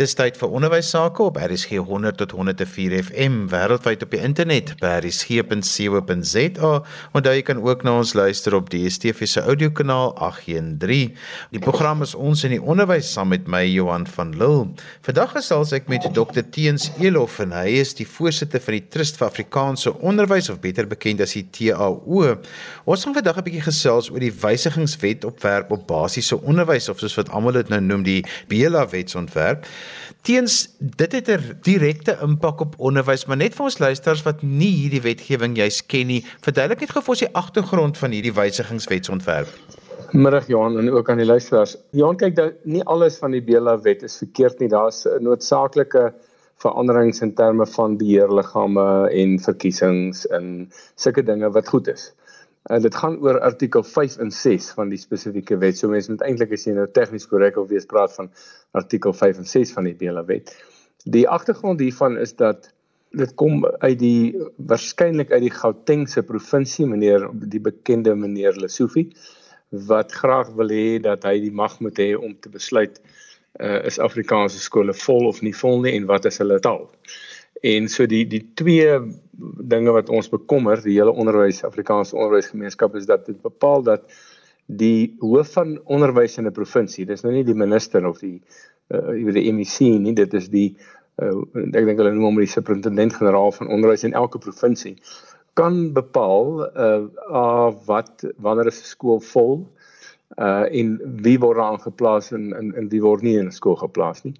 Dis tyd vir onderwys sake op RSG 100 tot 104 FM wêreldwyd op die internet by rsg.co.za. Onthou jy kan ook na ons luister op die DSTV se audiokanaal 813. Die program is ons in die onderwys saam met my Johan van Lille. Vandag gesels ek met Dr Teens Elof en hy is die voorsitter van die Trust vir Afrikaanse Onderwys of beter bekend as die TAO. Ons gaan vandag 'n bietjie gesels oor die wysigingswet op werk op basiese onderwys of soos wat almal dit nou noem die BELA wetsontwerp. Teens dit het 'n direkte impak op onderwys, maar net vir ons luisters wat nie hierdie wetgewing juis ken nie, verduidelik net gou vir ons die agtergrond van hierdie wysigingswetsontwerp. Middag Johan en ook aan die luisteraars. Johan kyk dat nie alles van die Bela wet is verkeerd nie. Daar's noodsaaklike veranderings in terme van beheerliggame en verkiesings en sulke dinge wat goed is. En dit gaan oor artikel 5 en 6 van die spesifieke wet. So mense moet eintlik as jy nou tegnies korrek of wees praat van artikel 5 en 6 van die Bela wet. Die agtergrond hiervan is dat dit kom uit die waarskynlik uit die Gautengse provinsie meneer die bekende meneer Lesofie wat graag wil hê dat hy die mag moet hê om te besluit uh, is Afrikaanse skole vol of nie vol nie en wat is hulle taal. En so die die twee dinge wat ons bekommer, die hele onderwys Afrikaanse onderwysgemeenskap is dat dit bepaal dat die hoof van onderwys in 'n provinsie, dis nou nie die minister of die uh jy weet die MEC nie, dit is die uh, ek dink hulle noem hom die superintendent-generaal van onderwys in elke provinsie kan bepaal uh, uh wat wanneer 'n skool vol uh en wie word aangeplaas en in in wie word nie in 'n skool geplaas nie.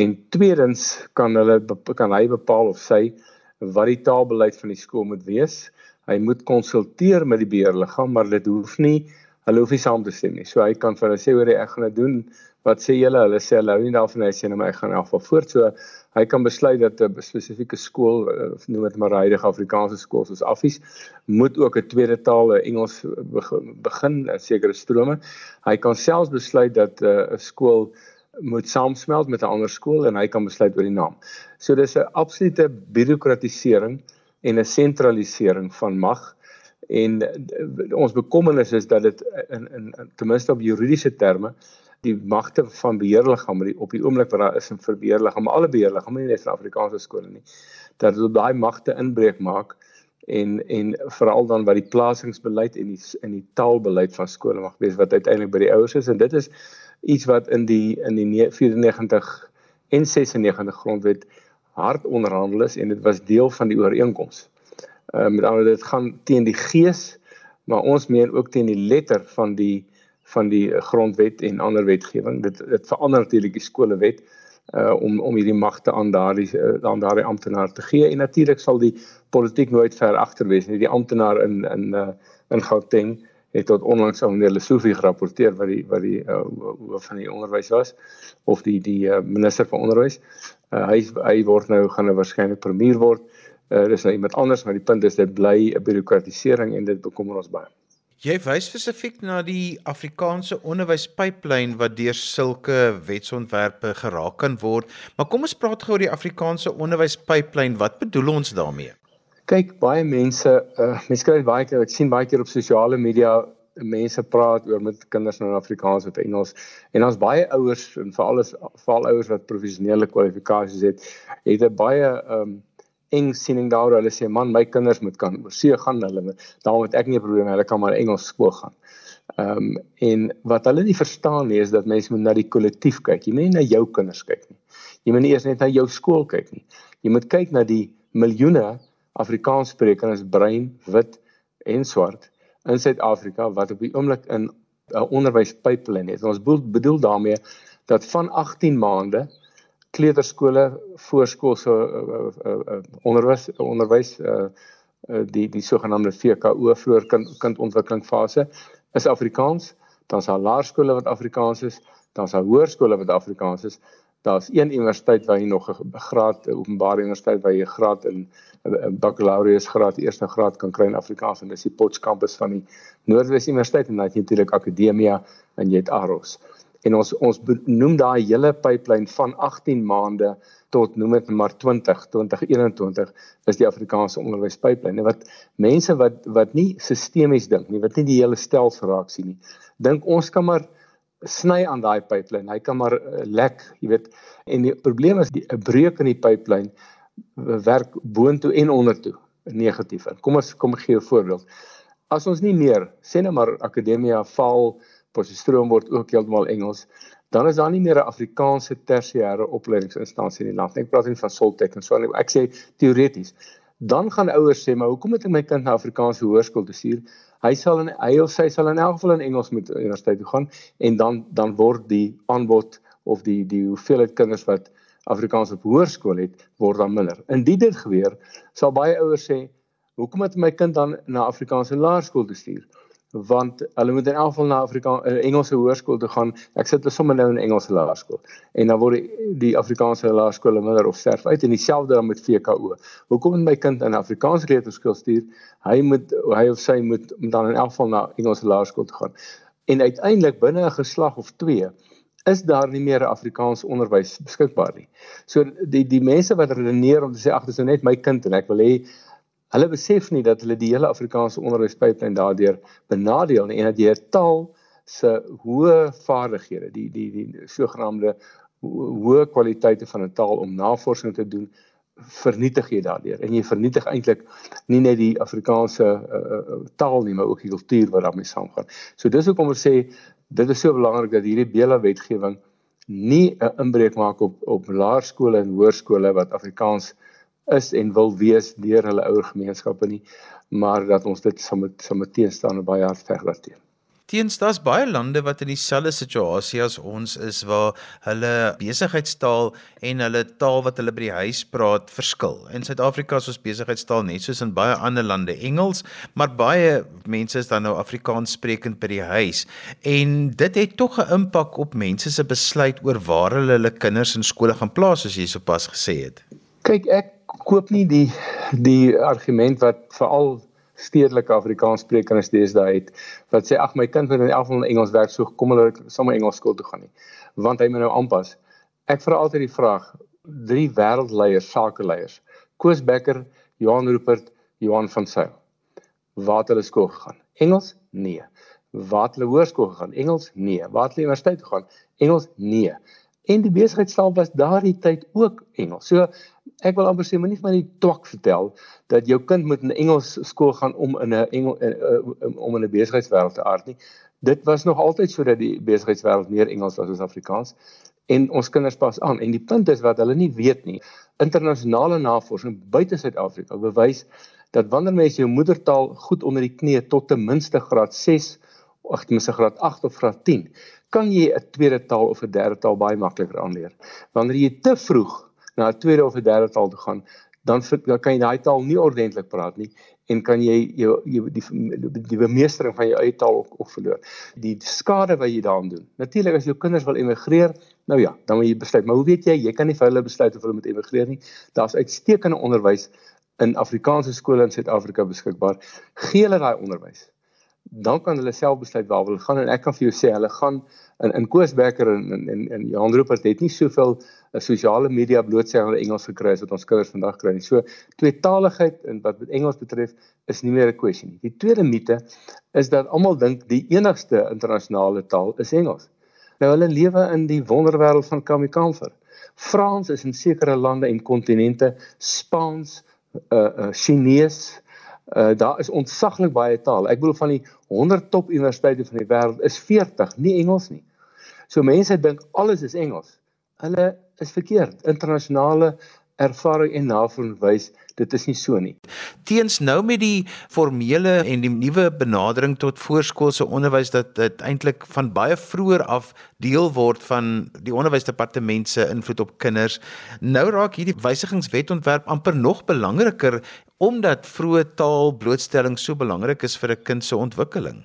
En tweedens kan hulle kan hy bepaal of sy wat die taalbeleid van die skool moet wees. Hy moet konsulteer met die beheerliggaam, maar dit hoef nie hulle hoef nie saam te stem nie. So hy kan vir hulle sê hoor ek gaan dit doen. Wat sê julle? Hulle sê hulle hou nie daarvan hy sê nou maar ek gaan in elk geval voort. So hy kan besluit dat 'n spesifieke skool of noem dit maar huidige Afrikaanse skool soos Affies moet ook 'n tweede taal, Engels begin, sekere strome. Hy kan selfs besluit dat 'n uh, skool moet saamsmelt met 'n ander skool en hy kan besluit oor die naam. So dis 'n absolute birokratisering en 'n sentralisering van mag en ons bekommernis is dat dit in in ten minste op juridiese terme die magte van beheerliggame op die oomblik wat daar is in vir beheerliggame alle beheerliggame nie net vir Afrikaanse skole nie dat dit daai magte inbreuk maak en en veral dan wat die plasingsbeleid en die in die taalbeleid van skole mag wees wat uiteindelik by die ouers is en dit is iets wat in die in die 94 en 96 grondwet hard onderhandel is en dit was deel van die ooreenkoms. Ehm uh, met ander dit gaan teen die gees, maar ons meen ook teen die letter van die van die grondwet en ander wetgewing. Dit dit verander natuurlik die skolewet uh om om hierdie magte aan daardie uh, aan daardie amptenaar te gee en natuurlik sal die politiek nooit ver agter wees nie. Die amptenaar in in uh in Gauteng het tot onlangs aan meneer Lesofie gerapporteer wat die wat die uh, hoof van die onderwys was of die die uh, minister van onderwys. Uh, hy hy word nou gaan nou waarskynlik premier word. Uh, dis nou iemand anders maar die punt is dit bly 'n bureaukratisering en dit bekommer ons baie. Jy wys spesifiek na die Afrikaanse onderwyspyplyn wat deur sulke wetsontwerpe geraak kan word. Maar kom ons praat gou oor die Afrikaanse onderwyspyplyn. Wat bedoel ons daarmee? Kyk baie mense uh, mense kry baie keer ek sien baie keer op sosiale media mense praat oor met kinders nou in Afrikaans of Engels en ons baie ouers en veral is veral ouers wat professionele kwalifikasies het het 'n baie um eng siening daaroor hulle sê man my kinders moet kan oorsee gaan hulle daarom het ek nie 'n probleem hulle kan maar Engels skool gaan. Ehm um, en wat hulle nie verstaan nie is dat mense moet na die kollektief kyk. Jy moet nie na jou kinders kyk nie. Jy moet nie eers net na jou skool kyk nie. Jy moet kyk na die miljoene Afrikaanssprekendes bruin, wit en swart in Suid-Afrika wat op die oomblik in 'n uh, onderwyspyplyn het. Ons bedoel daarmee dat van 18 maande kleuterskole, voorskoolse uh, uh, uh, onderwys onderwys uh, uh, die die sogenaamde VKO vroeër kind kindontwikkelingsfase is Afrikaans, dan is daar laerskole wat Afrikaans is, dan is daar hoërskole wat Afrikaans is, daar's een universiteit waar jy nog 'n graad openbare universiteit waar jy 'n graad in 'n bakkalaureus graad eerste graad kan kry in Afrikaans en dis die Potchefstroom kampus van die Noordwes Universiteit en dan het jy natuurlik Akademia en jy het Aros. En ons ons noem daai hele pipeline van 18 maande tot noem dit maar 20 2021 is die Afrikaanse onderwyspipeline. En wat mense wat wat nie sistemies dink nie, wat nie die hele stelsel raak sien nie, dink ons kan maar sny aan daai pyplyn. Hy kan maar uh, lek, jy weet. En die probleem is die 'n breuk in die pyplyn werk boontoe en ondertoe negatief. Kom ons kom gee 'n voorbeeld. As ons nie meer sê net maar akademia val posistroom word ook heeltemal Engels, dan is daar nie meer 'n Afrikaanse tersiêre opleidingsinstansie in die land. Ek praat nie van Soltech en so nie. Ek sê teoreties. Dan gaan ouers sê, "Maar hoekom moet ek my kind na Afrikaanse hoërskool stuur?" Hy sal in hy of sy sal in elk geval in Engels moet universiteit toe gaan en dan dan word die aanbod of die die hoeveelheid kinders wat Afrikaans op hoërskool het, word dan minder. Indien dit gebeur, sal baie ouers sê, "Hoekom moet my kind dan na Afrikaanse laerskool toe stuur?" Want hulle moet in elk geval na Afrikaanse uh, Engelse hoërskool toe gaan. Ek sit hulle sommer nou in Engelse laerskool. En dan word die, die Afrikaanse laerskole minder of sterf uit en dieselfde dan met VKO. Hoekom moet my kind in Afrikaanse kleuterskool stuur? Hy moet hy of sy moet dan in elk geval na Engelse laerskool toe gaan. En uiteindelik binne 'n geslag of 2 is daar nie meer Afrikaans onderwys beskikbaar nie. So die die mense wat redeneer om te sê ag dis nou net my kind en ek wil hê Hulle besef nie dat hulle die hele Afrikaanse onderwyspyplyn daardeur benadeel nie en dat jy 'n taal se hoë vaardighede, die die die sogenaamde hoë kwaliteite van 'n taal om navorsing te doen vernietig jy daardeur en jy vernietig eintlik nie net die Afrikaanse uh, taal nie maar ook die kultuur wat daarmee saamgaan. So dis hoekom ons sê dit is so belangrik dat hierdie Bela wetgewing nie 'n inbreuk maak op op laerskole en hoërskole wat Afrikaans uh, is en wil wees deur hulle ouer gemeenskappe nie, maar dat ons dit sal met sal met teenstaan en baie hard veg daarteen. Teens daar's baie lande wat in dieselfde situasie as ons is waar hulle besigheidstaal en hulle taal wat hulle by die huis praat verskil. In Suid-Afrika is ons besigheidstaal net soos in baie ander lande Engels, maar baie mense is dan nou Afrikaans sprekend by die huis en dit het tog 'n impak op mense se besluit oor waar hulle hulle kinders in skole gaan plaas soos jy sopas gesê het. Kyk, ek koop nie die die argument wat veral stedelike Afrikaanssprekers deesdae het wat sê ag my kind moet in elk geval Engels werk so kom hulle sommer Engels skool toe gaan nie want hy moet nou aanpas. Ek vra altyd die vraag drie wêreldleiers, sakeleiers. Koos Becker, Johan Rupert, Johan van Sail. Waar het hulle skool gegaan? Engels? Nee. Waar het hulle hoërskool gegaan? Engels? Nee. Waar het hulle universiteit gegaan? Engels? Nee. En die besigheidstaal was daardie tyd ook Engels. So ek wil amper sê moenie vir my die twak vertel dat jou kind moet in Engels skool gaan om in 'n Engel uh, uh, om in 'n besigheidswêreld te aard nie. Dit was nog altyd so dat die besigheidswêreld meer Engels was as Afrikaans en ons kinders pas aan en die punt is wat hulle nie weet nie. Internasionale navorsing buite Suid-Afrika bewys dat wanneer mens jou moedertaal goed onder die knie tot ten minste graad 6 of ten minste graad 8 of graad 10 kan jy 'n tweede taal of 'n derde taal baie makliker aanleer. Wanneer jy te vroeg na 'n tweede of 'n derde taal te gaan, dan dan kan jy daai taal nie ordentlik praat nie en kan jy jou jy die die bemeestering van jou eie taal ook, ook verloor. Die skade wat jy daaraan doen. Natuurlik as jou kinders wil emigreer, nou ja, dan moet jy besluit, maar hoe weet jy jy kan nie vir hulle besluit of hulle moet emigreer nie. Daar's uitstekende onderwys in Afrikaanse skole in Suid-Afrika beskikbaar. Gee hulle daai onderwys dan kan hulle self besluit waar hulle gaan en ek kan vir jou sê hulle gaan in in Koosbekker en en en Johan Rupert het nie soveel uh, sosiale media blootstel hulle Engels gekry as wat ons kinders vandag kry nie. So tweetaligheid en wat met Engels betref is nie meer 'n kwessie nie. Die tweede mite is dat almal dink die enigste internasionale taal is Engels. Nou hulle lewe in die wonderwêreld van Kamikamfer. Frans is in sekere lande en kontinente Spaans, uh uh Chinees, Uh daar is ontsaglik baie taal. Ek bedoel van die 100 top universiteite van die wêreld is 40 nie Engels nie. So mense dink alles is Engels. Hulle is verkeerd. Internasionale ervaring en navorsing wys dit is nie so nie. Teens nou met die formele en die nuwe benadering tot voorskoolse onderwys dat dit eintlik van baie vroeër af deel word van die onderwysdepartement se invloed op kinders. Nou raak hierdie wysigingswetontwerp amper nog belangriker omdat vroeë taalblootstelling so belangrik is vir 'n kind se ontwikkeling.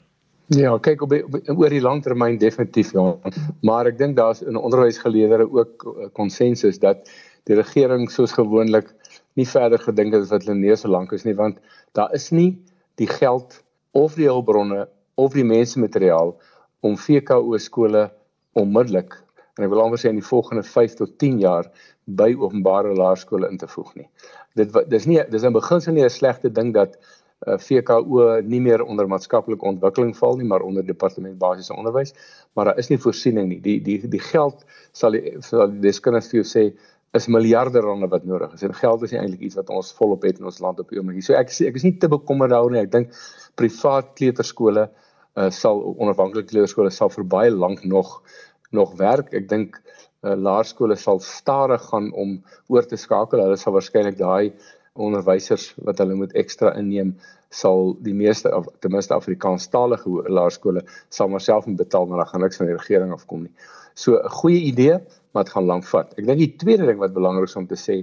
Ja, kyk op, op oor die langtermyn definitief ja. Maar ek dink daar's in onderwysgeleerders ook konsensus dat die regering soos gewoonlik nie verder gedink het wat hulle neus so lank is nie want daar is nie die geld of die hulpbronne of die mensmateriaal om VKO skole onmiddellik en ek wil amper sê in die volgende 5 tot 10 jaar by openbare laerskole in te voeg nie. Dit dis nie dis in beginsel nie 'n slegte ding dat uh, VKO nie meer onder maatskaplike ontwikkeling val nie, maar onder departement basiese onderwys, maar daar is nie voorsiening nie. Die die die geld sal die sal die deskundiges vir jou sê is miljarde rande wat nodig is. En geld is nie eintlik iets wat ons volop het in ons land op die oomblik. So ek ek is nie te bekommerd daaroor nie. Ek dink privaat kleuterskole uh, sal onafhanklike kleuterskole sal vir baie lank nog nog werk. Ek dink uh, laerskole sal stadig gaan om oor te skakel. Hulle sal waarskynlik daai onderwysers wat hulle moet ekstra inneem sal die meeste of ten minste Afrikaanstalige laerskole sal maar self moet betaal maar dan gaan niks van die regering afkom nie. So 'n goeie idee, maar dit gaan lank vat. Ek dink die tweede ding wat belangrik is om te sê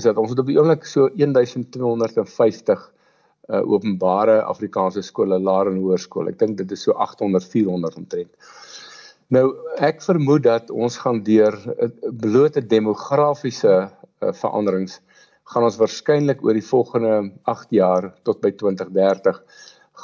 is dat ons het op die oomblik so 1250 uh, openbare Afrikaanse skole, laer en hoërskole. Ek dink dit is so 800 400 omtrent. Nou ek vermoed dat ons gaan deur uh, blote demografiese uh, veranderings gaan ons waarskynlik oor die volgende 8 jaar tot by 2030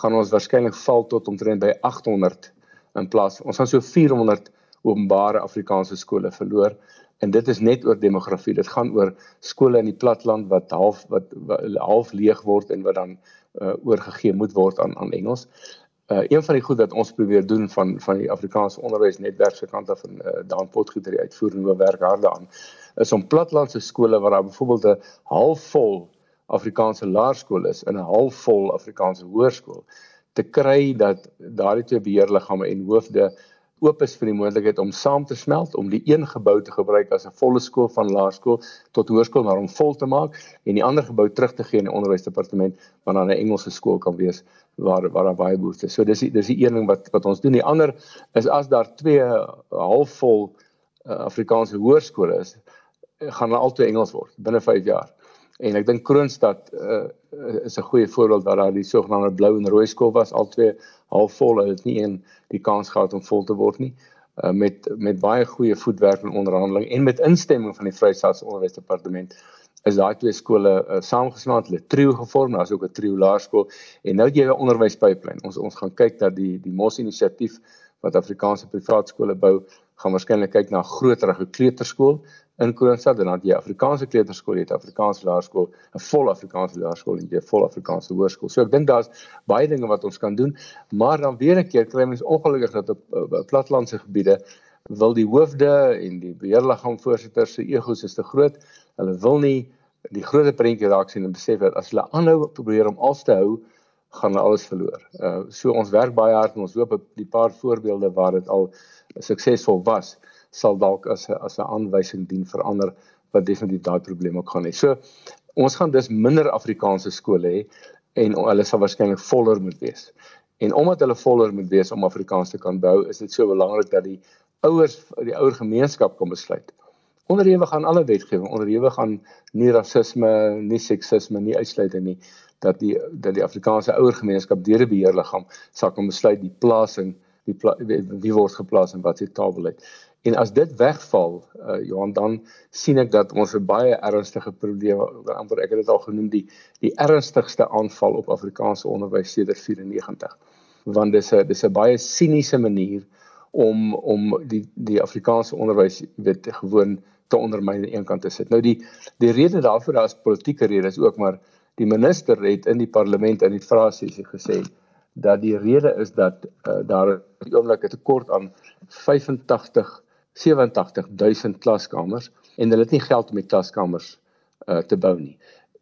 gaan ons waarskynlik val tot omtrent by 800 in plaas ons gaan so 400 openbare Afrikaanse skole verloor. En dit is net oor demografie. Dit gaan oor skole in die platland wat half wat, wat half leeg word en wat dan uh, oorgegee moet word aan aan Engels. Uh, een van die goed wat ons probeer doen van van die Afrikaanse onderwysnetwerk se kant af en uh, daan potgieter uitvoerende werk harde aan is om platlandse skole waar daar byvoorbeeld 'n halfvol Afrikaanse laerskool is en 'n halfvol Afrikaanse hoërskool te kry dat daardie twee beheerliggame en hoofde oop is vir die moontlikheid om saam te smelt om die een gebou te gebruik as 'n volle skool van laerskool tot hoërskool maar om vol te maak en die ander gebou terug te gee aan die onderwysdepartement waar dan 'n Engelse skool kan wees waar waar daar baie behoefte is. So dis die, dis die een ding wat wat ons doen. Die ander is as daar twee halfvol uh, Afrikaanse hoërskole is, gaan hulle altoe Engels word binne 5 jaar. En ek dink Kroonstad uh, is 'n goeie voorbeeld waar daar die sogenaamde blou en rooi skool was, albei halfvol, hulle het nie een die kans gehad om vol te word nie. Uh, met met baie goeie voetwerk en onderhandeling en met instemming van die Vrystaatse Onderwysdepartement is daai twee skole uh, saamgesmelt, hulle trio gevorm, daar's ook 'n trio laerskool en nou het jy 'n onderwyspyplyn. Ons ons gaan kyk dat die die MOS inisiatief wat Afrikaanse privaat skole bou, gaan waarskynlik kyk na 'n groter kleuterskool in Kroonstad en dan jy Afrikaanse kleuterskool, jy het Afrikaanse laerskool, 'n vol Afrikaanse laerskool en jy 'n vol Afrikaanse hoërskool. So ek dink daar's baie dinge wat ons kan doen, maar dan weer 'n keer kry mens ongelukkig dat op, op, op platlandse gebiede wil die hoofde en die beheerliggaam voorsitters se egos is te groot. Hulle wil nie die groot prentjie raak sien en besef dat as hulle aanhou probeer om alles te hou, gaan hulle alles verloor. Uh so ons werk baie hard en ons hoop op die paar voorbeelde waar dit al suksesvol was sal dalk as 'n as 'n aanwysing dien vir ander wat definitief daai probleem ook gaan hê. So ons gaan dus minder Afrikaanse skole hê en hulle sal waarskynlik voller moet wees. En omdat hulle voller moet wees om Afrikaans te kan bou, is dit so belangrik dat die ouers die ouer gemeenskap kom besluit. Onderhewig aan alle wetgewing, onderhewig aan nie rasisme, nie seksisme, nie uitsluiting nie dat die dat die Afrikaanse ouer gemeenskap deur die beheerliggaam sal kom besluit die plasing die pla, wie word geplaas en wat se taalbeleid. En as dit wegval, uh, Johan, dan sien ek dat ons 'n baie ernstige probleem, amper ek het dit al genoem, die die ernstigste aanval op Afrikaanse onderwys sedert 94. Want dis 'n dis 'n baie siniese manier om om die die Afrikaanse onderwys weet gewoon te ondermyn aan een kant te sit. Nou die die rede daarvoor daar is politieke redes ook, maar die minister het in die parlement in die vraesessie gesê dat die rede is dat uh, daar 'n oomblik 'n tekort aan 85 87000 klaskamers en hulle het nie geld om die klaskamers uh, te bou nie.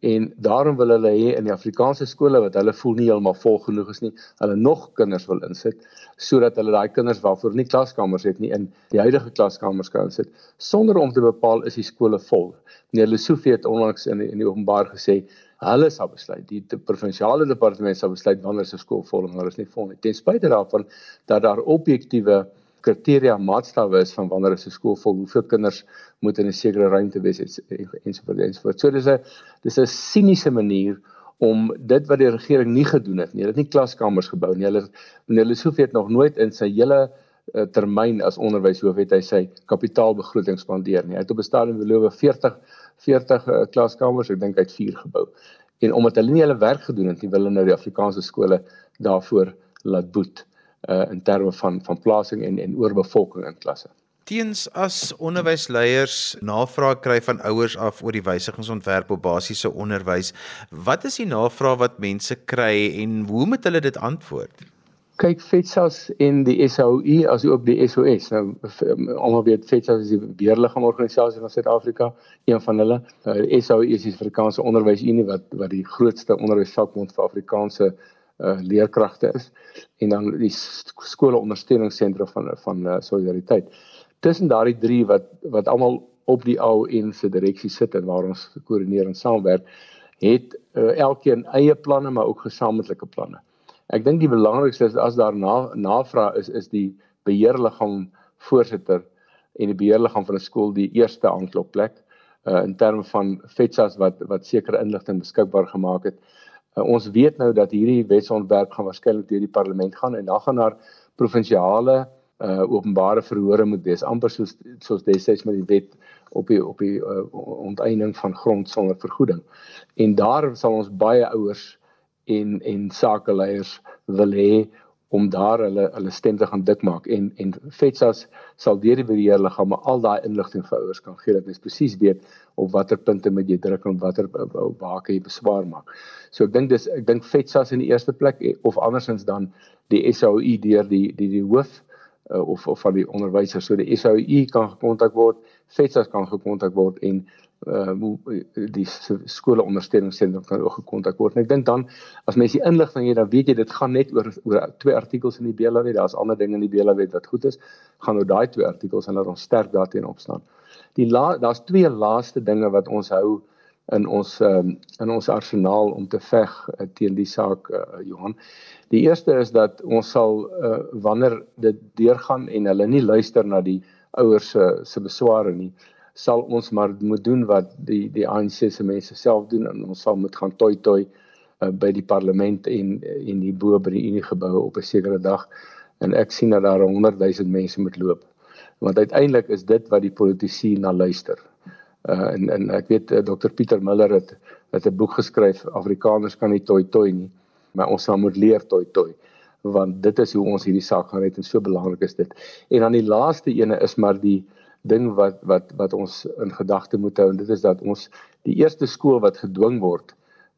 En daarom wil hulle hê in die Afrikaanse skole wat hulle voel nie heeltemal vol genoeg is nie, hulle nog kinders wil insit sodat hulle daai kinders waarvoor nie klaskamers het nie in die huidige klaskamers kan insit sonder om te bepaal is die skole vol. Meneer Lesofie het onlangs in die, in die openbaar gesê hulle sal besluit die, die provinsiale departement sal besluit wanneer 'n skool vol en wanneer is nie vol nie. Ten spyte daarvan dat daar objektiewe kriteria maatstawwe is van wanneer 'n skool vol hoeveel kinders moet in 'n sekere ruimte wees ensovoorts ensovoorts. So dis 'n dis 'n siniese manier om dit wat die regering nie gedoen het nie. Hulle het nie klaskamers gebou nie. Hulle meneer Lesofie het nog nooit in sy hele uh, termyn as onderwyshoof het hy sy kapitaalbegroting spandeer nie. Hy het op 'n stadium beloof 40 40 uh, klaskamers, ek dink hy het 4 gebou. En omdat hulle nie hulle werk gedoen het nie, wil hulle nou die Afrikaanse skole daarvoor laat boet uh in terme van van plasing en en oorbevolking in klasse. Teens as onderwysleiers navraag kry van ouers af oor die wysigingsontwerp op basiese onderwys, wat is die navraag wat mense kry en hoe moet hulle dit antwoord? Kyk FETSAS en die SAOI as ook die SOS. Nou almal weet FETSAS is die beheerliggaamorganisasie van Suid-Afrika, een van hulle. Uh, SAOI is die Afrikaanse Onderwysunie wat wat die grootste onderwysvakbond vir Afrikaanse uh, leerkragte is en dan die skole ondersteuningsentrum van van uh, solidariteit tussen daardie drie wat wat almal op die AON se direksie sit en waar ons koördineer en saamwerk, het uh, elkeen eie planne maar ook gesamentlike planne. Ek dink die belangrikste is as daar na, navraag is is die beheerliggaam voorsitter en die beheerliggaam van 'n skool die eerste aanklopplek uh, in terme van FETSAS wat wat sekere inligting beskikbaar gemaak het. Uh, ons weet nou dat hierdie wetsontwerp gaan waarskynlik deur die parlement gaan en dan gaan daar provinsiale uh openbare verhore moet wees amper soos soos destyds met die wet op die op die uh, onteiening van grond sonder vergoeding. En daar sal ons baie ouers en en sakeleiers wil hê om daar hulle hulle stem te gaan dik maak en en FETSAS sal deur die beheerliggaam al daai inligting vir ouers kan gee dat mens presies weet op watter punte moet jy druk en watter waar kan jy beswaar maak. So ek dink dis ek dink FETSAS in die eerste plek eh, of andersins dan die SAOI deur die die die hoof uh, of of van die onderwysers so die SOU kan gekontak word, FETSAS kan gekontak word en uh die skole ondersteuningsentrum kan ook gekontak word. En ek dink dan as mens die inligting het, dan weet jy dit gaan net oor oor twee artikels in die BLW, daar's ander dinge in die BLW wat goed is, gaan oor daai twee artikels en laat ons sterk daarteenoor opstaan. Die daar's twee laaste dinge wat ons hou in ons um, in ons arsenaal om te veg uh, teen die saak uh, Johan. Die eerste is dat ons sal uh, wanneer dit deurgaan en hulle nie luister na die ouers se se besware nie, sal ons maar moet doen wat die die ANC se mense self doen en ons sal moet gaan toi toi uh, by die parlement en en die bo by die Unie geboue op 'n sekere dag en ek sien dat daar 100 000 mense moet loop. Want uiteindelik is dit wat die politici na luister. Uh, en en ek weet uh, Dr Pieter Miller het het 'n boek geskryf Afrikaners kan nie toi toi nie maar ons sal moet leer toi toi want dit is hoe ons hierdie saak gaan red en so belangrik is dit. En dan die laaste ene is maar die ding wat wat wat ons in gedagte moet hou en dit is dat ons die eerste skool wat gedwing word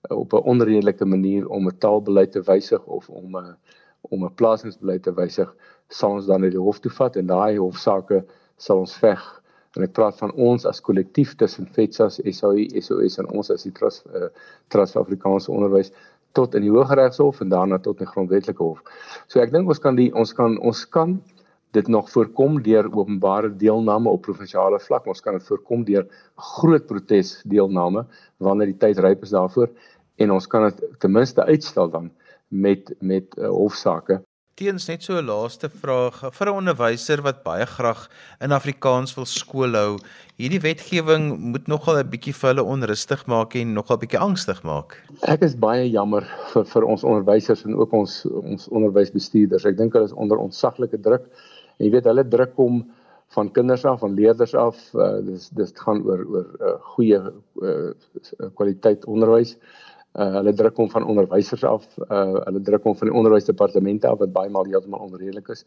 uh, op 'n onredelike manier om 'n taalbeleid te wysig of om 'n om 'n plasingsbeleid te wysig sal ons dan na die hof toe vat en daai hofsaake sal ons veg en ek praat van ons as kollektief tussen FETSAS, SAI, SOS en ons as die Trust uh, Trust vir Afrikaanse Onderwys tot in die Hooggeregshof en daarna tot in die Grondwetlike Hof. So ek dink ons kan die ons kan ons kan dit nog voorkom deur openbare deelname op provinsiale vlak. Ons kan dit voorkom deur groot protes deelname wanneer die tyd ryp is daarvoor en ons kan dit ten minste uitstel dan met met uh, hofsaake teens net so 'n laaste vraag vir 'n onderwyser wat baie graag in Afrikaans wil skool hou. Hierdie wetgewing moet nogal 'n bietjie vir hulle onrustig maak en nogal 'n bietjie angstig maak. Ek is baie jammer vir vir ons onderwysers en ook ons ons onderwysbestuurders. Ek dink hulle is onder ontsaglike druk. Jy weet hulle druk kom van kinders af, van leerders af. Uh, dis dis gaan oor oor uh, goeie uh, kwaliteit onderwys uh, hulle druk hom van onderwysers af, uh, hulle druk hom van die onderwysdepartemente af wat baie maal heeltemal onredelik is.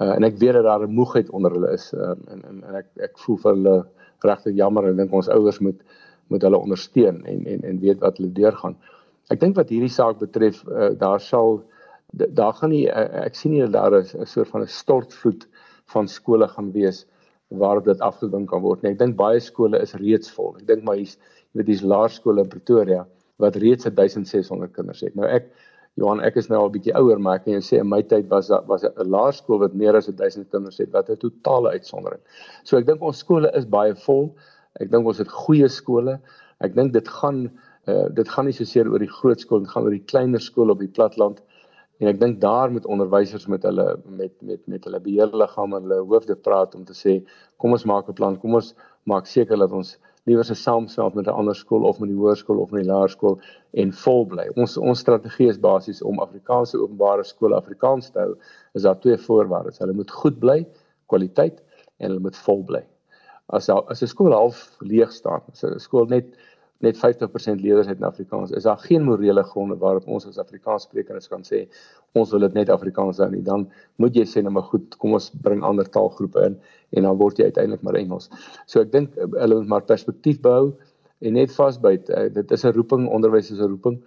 Uh, en ek weet dat daar 'n moegheid onder hulle is uh, en, en en ek ek voel vir hulle regtig jammer en dink ons ouers moet moet hulle ondersteun en en en weet wat hulle deurgaan. Ek dink wat hierdie saak betref, uh, daar sal daar gaan nie uh, ek sien nie dat daar 'n soort van 'n stortvloed van skole gaan wees waarop dit afgedink kan word nie. Ek dink baie skole is reeds vol. Ek dink maar hier's jy weet hier's laerskole in Pretoria wat reeds 1600 kinders het. Nou ek Johan, ek is nou al bietjie ouer, maar ek kan jou sê in my tyd was daar was 'n laerskool wat meer as 1000 kinders het wat 'n totale uitsondering. So ek dink ons skole is baie vol. Ek dink ons het goeie skole. Ek dink dit gaan uh, dit gaan nie so seer oor die groot skool, dit gaan oor die kleiner skole op die platteland. En ek dink daar moet onderwysers met hulle met met met hulle beheerliggame en hulle hoofde praat om te sê kom ons maak 'n plan, kom ons maak seker dat ons liewer se saamsmelt met 'n ander skool of met die hoërskool of met die laerskool en vol bly. Ons ons strategie is basies om Afrikaanse openbare skole Afrikaans te hou. Is daar twee voorwaardes. Hulle moet goed bly, kwaliteit en hulle moet vol bly. As as 'n skool half leeg staan, as 'n skool net net 50% leerders het in Afrikaans. Is daar geen morele gronde waarop ons as Afrikaanssprekers kan sê ons wil dit net Afrikaans hou nie. Dan moet jy sê nou maar goed, kom ons bring ander taalgroepe in en dan word jy uiteindelik maar Engels. So ek dink eh, hulle moet maar perspektief behou en net vasbyt. Uh, dit is 'n roeping, onderwys is 'n roeping.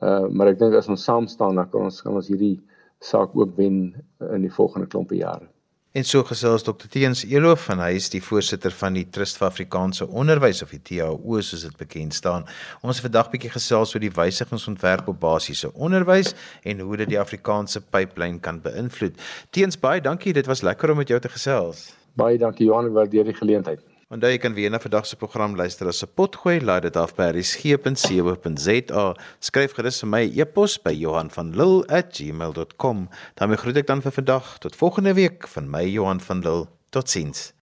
Uh maar ek dink as ons saam staan dan kan ons kan ons hierdie saak ook wen in die volgende klompe jare. En so gesels Dr. Teens Eloof van hy is die voorsitter van die Trust vir Afrikaanse Onderwys of die TAO soos dit bekend staan. Ons het vandag bietjie gesels oor die wysigingsontwerp op basiese onderwys en hoe dit die Afrikaanse pipeline kan beïnvloed. Teens baie dankie, dit was lekker om met jou te gesels. Baie dankie Johan, waardeer die geleentheid. Onthou jy kan weer na vandag se program luister as 'n potgooi, laai dit af by resgep.co.za. Skryf gerus vir my e-pos by Johanvanlull@gmail.com. daarmee groet ek dan vir vandag tot volgende week van my Johan van Lill. Totsiens.